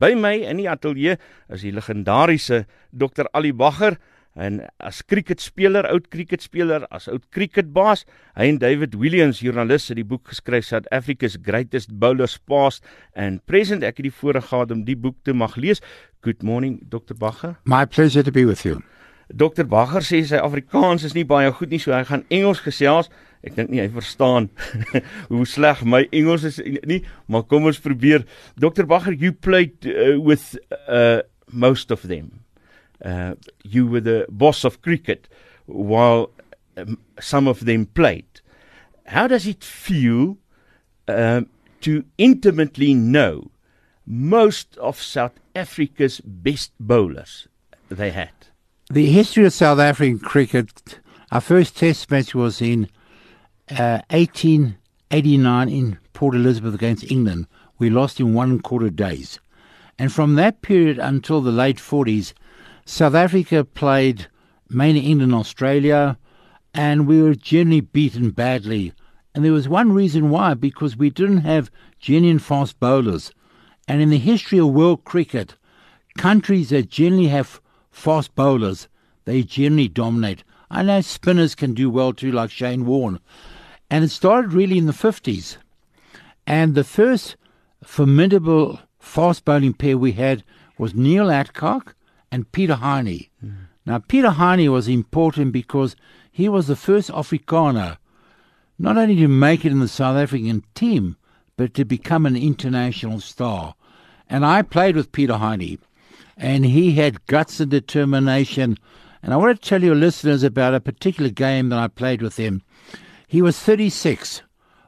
By my in die ateljee is die legendariese Dr. Ali Bagger en as cricketspeler, oud cricketspeler, as oud cricketbaas, hy en David Williams, joernalis, het die boek geskryf South Africa's Greatest Bowlers Past and Present. Ek het die voorreg gehad om die boek te mag lees. Good morning Dr. Bagger. My pleasure to be with you. Dr. Bagger sê sy Afrikaans is nie baie goed nie, so hy gaan Engels gesels. Ek dink nie hy verstaan hoe sleg my Engels is nie, maar kom ons probeer. Dr. Bagger, you played uh, with uh, most of them. Uh, you were the boss of cricket while um, some of them played. How does it feel uh, to intimately know most of South Africa's best bowlers they had? The history of South African cricket, our first test match was in uh, 1889 in Port Elizabeth against England. We lost in one quarter days. And from that period until the late 40s, South Africa played mainly England and Australia, and we were generally beaten badly. And there was one reason why, because we didn't have genuine fast bowlers. And in the history of world cricket, countries that generally have fast bowlers, they generally dominate. I know spinners can do well too, like Shane Warne. And it started really in the 50s. And the first formidable fast bowling pair we had was Neil Adcock and Peter Heine. Mm. Now, Peter Heine was important because he was the first Afrikaner not only to make it in the South African team, but to become an international star. And I played with Peter Heine and he had guts and determination. And I want to tell your listeners about a particular game that I played with him. He was 36.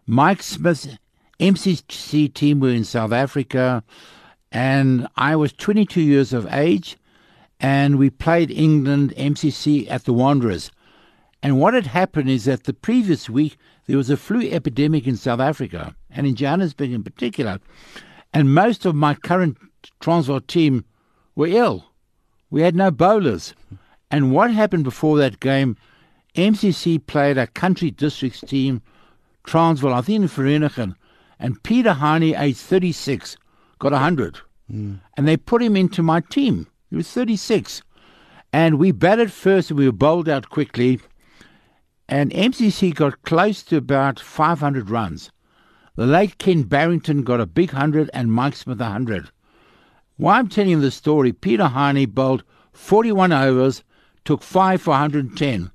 Mike Smith's MCC team were in South Africa, and I was 22 years of age, and we played England MCC at the Wanderers. And what had happened is that the previous week there was a flu epidemic in South Africa, and in Johannesburg in particular, and most of my current Transvaal team were ill. We had no bowlers. And what happened before that game? MCC played a country districts team, Transvaal, I think in Vereeniging, and Peter Heine, age 36, got 100. Mm. And they put him into my team. He was 36. And we batted first and we were bowled out quickly. And MCC got close to about 500 runs. The late Ken Barrington got a big 100 and Mike Smith a 100. While I'm telling you the story, Peter Heine bowled 41 overs, took 5 for 110.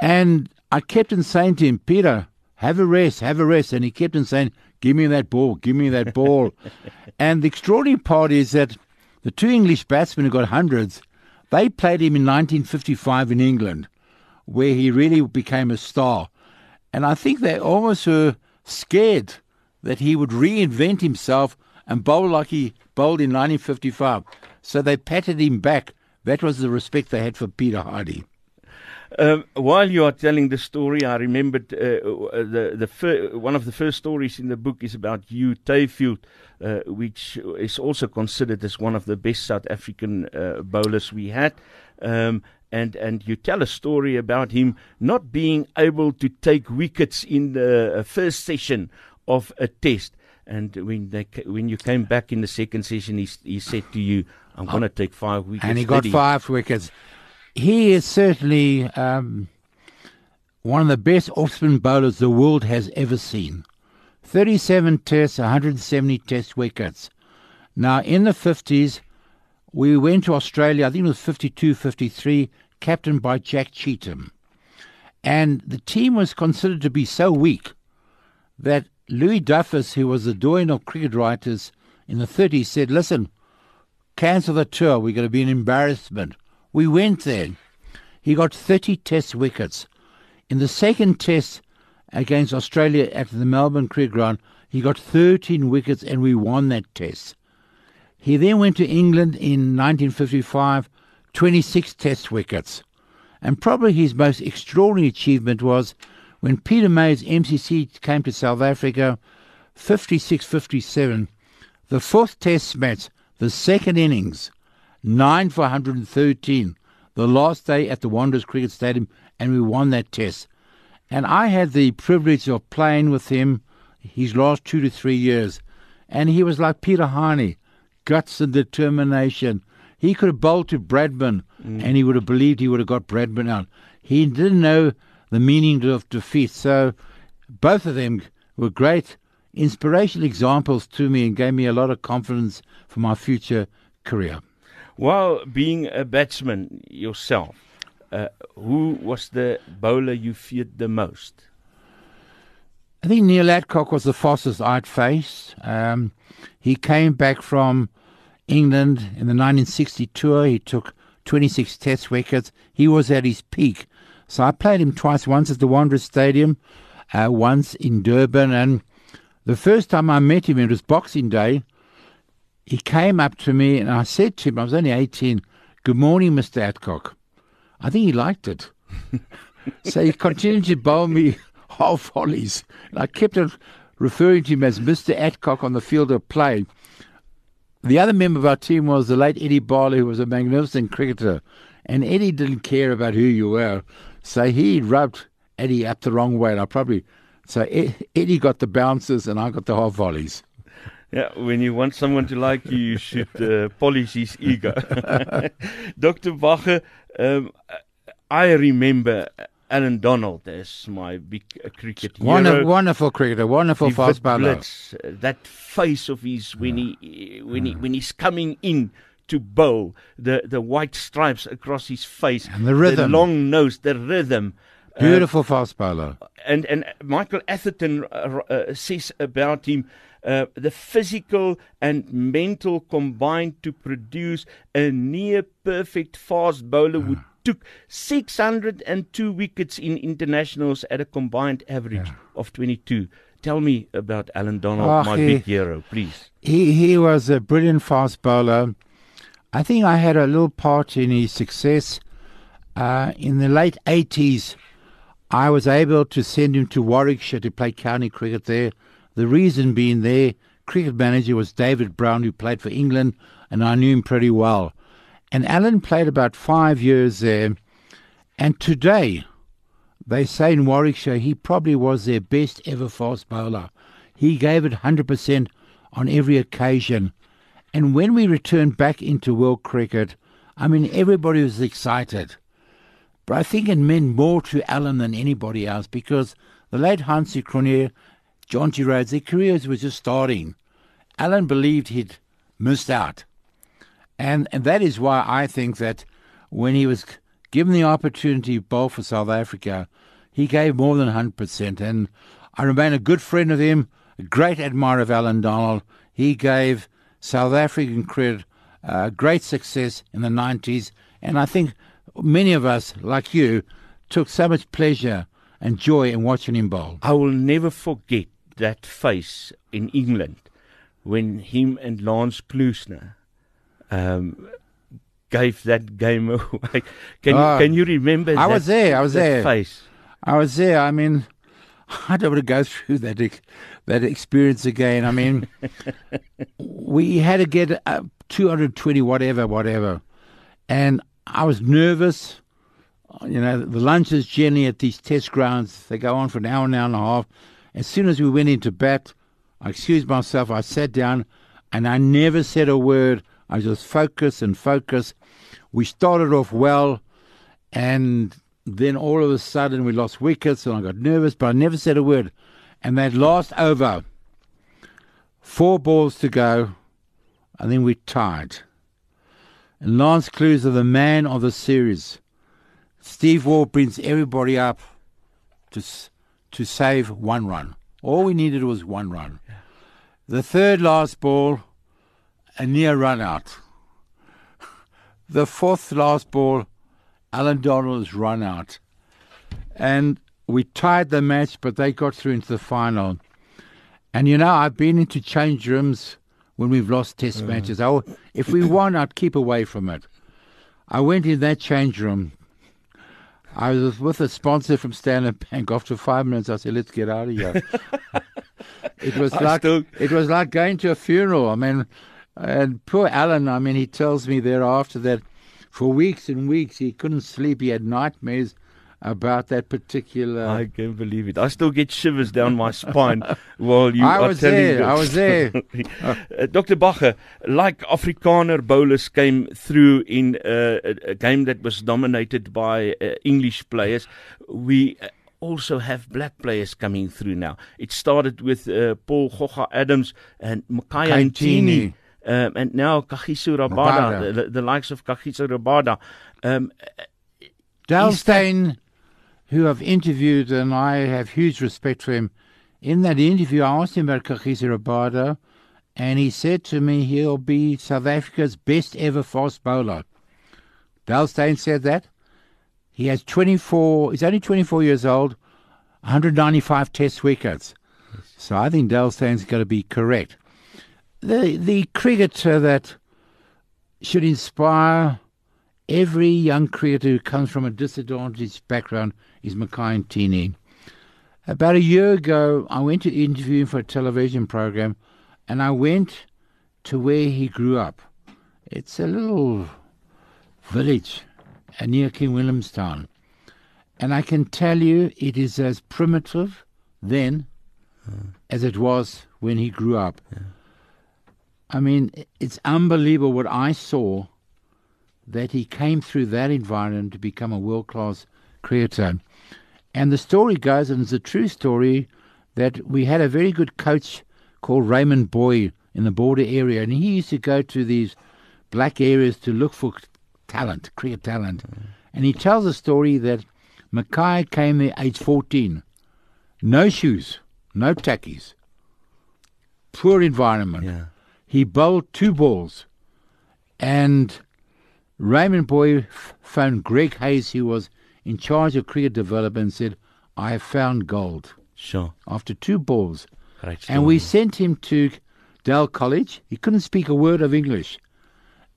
And I kept on saying to him, Peter, have a rest, have a rest. And he kept on saying, give me that ball, give me that ball. and the extraordinary part is that the two English batsmen who got hundreds, they played him in 1955 in England, where he really became a star. And I think they almost were scared that he would reinvent himself and bowl like he bowled in 1955. So they patted him back. That was the respect they had for Peter Heine. Um, while you are telling the story, I remembered uh, uh, the the fir- one of the first stories in the book is about Hugh Tayfield, uh, which is also considered as one of the best South African uh, bowlers we had. Um, and and you tell a story about him not being able to take wickets in the uh, first session of a test. And when they when you came back in the second session, he he said to you, "I'm going to take five wickets." And he got five wickets. He is certainly um, one of the best off-spin bowlers the world has ever seen. 37 tests, 170 test wickets. Now, in the 50s, we went to Australia, I think it was 52 53, captained by Jack Cheetham. And the team was considered to be so weak that Louis Duffus, who was the doyen of cricket writers in the 30s, said, Listen, cancel the tour. We're going to be an embarrassment. We went there. He got 30 test wickets. In the second test against Australia at the Melbourne Cricket Ground, he got 13 wickets and we won that test. He then went to England in 1955, 26 test wickets. And probably his most extraordinary achievement was when Peter May's MCC came to South Africa, 56 57, the fourth test match, the second innings, 9 for 113, the last day at the Wanderers Cricket Stadium, and we won that test. And I had the privilege of playing with him his last two to three years. And he was like Peter Heine, guts and determination. He could have bowled to Bradman, mm. and he would have believed he would have got Bradman out. He didn't know the meaning of defeat. So both of them were great inspirational examples to me and gave me a lot of confidence for my future career. While being a batsman yourself, uh, who was the bowler you feared the most? I think Neil Adcock was the fastest I'd faced. Um, he came back from England in the 1960 tour. He took 26 test wickets. He was at his peak. So I played him twice, once at the Wanderers Stadium, uh, once in Durban. And the first time I met him, it was Boxing Day. He came up to me and I said to him, I was only 18, Good morning, Mr. Adcock. I think he liked it. so he continued to bowl me half volleys. And I kept referring to him as Mr. Adcock on the field of play. The other member of our team was the late Eddie Barlow, who was a magnificent cricketer. And Eddie didn't care about who you were. So he rubbed Eddie up the wrong way. And I probably, so Eddie got the bounces and I got the half volleys. Yeah, when you want someone to like you, you should uh, polish his ego. Dr. Bacher, um, I remember Allan Donald as my big uh, cricket hero. Wonderful, wonderful cricketer, wonderful fast bowler. Blitz, uh, that face of his when yeah. he when yeah. he when he's coming in to bowl, the the white stripes across his face, and the rhythm, the long nose, the rhythm. Uh, Beautiful uh, fast bowler. And and Michael Atherton uh, uh, says about him uh, the physical and mental combined to produce a near perfect fast bowler who took 602 wickets in internationals at a combined average yeah. of 22. Tell me about Allan Donald, oh, my he, big hero, please. He he was a brilliant fast bowler. I think I had a little part in his success. Uh, in the late 80s, I was able to send him to Warwickshire to play county cricket there. The reason being their cricket manager was David Brown, who played for England, and I knew him pretty well. And Allan played about five years there. And today, they say in Warwickshire, he probably was their best ever fast bowler. He gave it 100% on every occasion. And when we returned back into world cricket, I mean, everybody was excited. But I think it meant more to Allan than anybody else because the late Hansie Cronje Jonty Rhodes, their careers were just starting. Allan believed he'd missed out. And, and that is why I think that when he was given the opportunity to bowl for South Africa, he gave more than 100%. And I remain a good friend of him, a great admirer of Allan Donald. He gave South African cricket uh, great success in the 90s. And I think many of us, like you, took so much pleasure and joy in watching him bowl. I will never forget that face in England when him and Lance Klusener um, gave that game away. Can oh, you, can you remember? I that, was there. I was there. Face. I was there. I mean, I don't want to go through that that experience again. I mean, we had to get uh, 220 whatever, whatever, and I was nervous. You know, the lunches generally at these test grounds they go on for an hour, an hour and a half. As soon as we went into bat, I excused myself, I sat down, and I never said a word. I just focused and focused. We started off well, and then all of a sudden we lost wickets, and I got nervous, but I never said a word. And that last over, four balls to go, and then we tied. And Lance Klusener, the man of the series, Steve Waugh brings everybody up to to save one run. All we needed was one run. The third last ball, a near run out. The fourth last ball, Allan Donald's run out. And we tied the match, but they got through into the final. And you know, I've been into change rooms when we've lost test uh. matches. I, if we won, I'd keep away from it. I went in that change room I was with a sponsor from Standard Bank. After five minutes, I said, "Let's get out of here." it was I like still... it was like going to a funeral. I mean, and poor Allan. I mean, he tells me thereafter that for weeks and weeks he couldn't sleep. He had nightmares about that particular. I can't believe it. I still get shivers down my spine while you I are was telling there. this. I was there. Uh, Dr. Bacher, like Afrikaner bowlers came through in uh, a, a game that was dominated by uh, English players, we uh, also have black players coming through now. It started with uh, Paul Gogga Adams and Makhaya. Ntini. Um, and now Kagiso Rabada, Rabada. the, the likes of Kagiso Rabada. Um, Dale Is that- Steyn, who I've interviewed, and I have huge respect for him. In that interview, I asked him about Kagiso Rabada, and he said to me he'll be South Africa's best ever fast bowler. Dale Steyn said that. He has 24, he's only 24 years old, 195 test wickets. So I think Dale Steyn's got to be correct. The, the cricketer uh, that should inspire every young cricketer who comes from a disadvantaged background is Makhaya Ntini. About a year ago, I went to interview him for a television program, and I went to where he grew up. It's a little village uh, near King Williamstown. And I can tell you it is as primitive then as it was when he grew up. I mean, it's unbelievable what I saw that he came through that environment to become a world class cricketer. And the story goes, and it's a true story, that we had a very good coach called Raymond Booi in the border area, and he used to go to these black areas to look for talent, cricket talent. Mm. And he tells a story that Makhaya came there age 14, no shoes, no tackies, poor environment. yeah. He bowled two balls, and Raymond Booi f- phoned Greg Hayes, who was in charge of cricket development, and said, I have found gold Sure. after two balls. Great And we sent him to Dale College. He couldn't speak a word of English.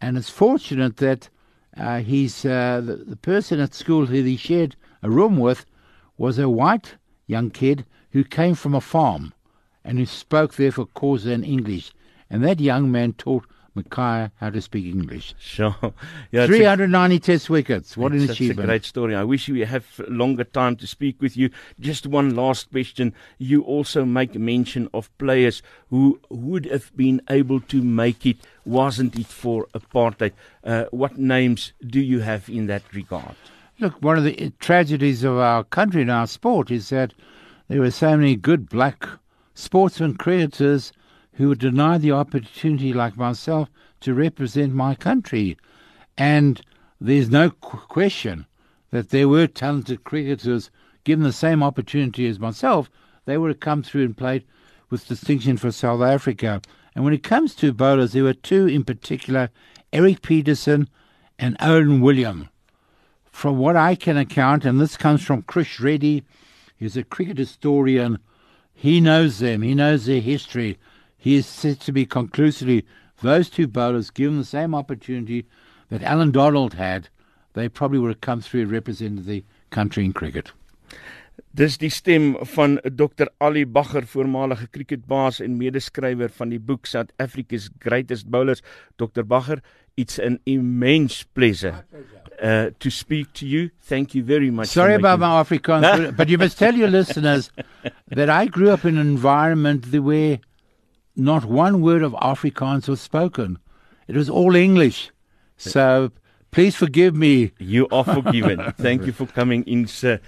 And it's fortunate that uh, he's, uh, the, the person at school who he shared a room with was a white young kid who came from a farm and who spoke there for cause in English. And that young man taught Makhaya how to speak English. Sure. Yeah, it's a- 390 test wickets. What an achievement. a great story. I wish we have longer time to speak with you. Just one last question. You also make mention of players who would have been able to make it, wasn't it for apartheid? Uh, what names do you have in that regard? Look, one of the tragedies of our country and our sport is that there were so many good black sportsmen, cricketers, who were denied the opportunity, like myself, to represent my country. And there's no qu- question that there were talented cricketers given the same opportunity as myself, they would have come through and played with distinction for South Africa. And when it comes to bowlers, there were two in particular Eric Peterson and Owen William from what I can account, and this comes from Krish Reddy, he's a cricket historian. He knows them, he knows their history. He is said to be conclusively those two bowlers, given the same opportunity that Allan Donald had, they probably would have come through and represented the country in cricket. Dis die stem van Dr Ali Bacher, voormalige cricketbaas en medeskrywer van die boek South Africa's Greatest Bowlers. Dr Bacher, it's an immense pleasure uh, to speak to you. Thank you very much. Sorry about my Afrikaans, but, but you must tell your listeners that I grew up in an environment that where not one word of Afrikaans was spoken. It was all English. So please forgive me. You are forgiven. Thank you for coming in, sir.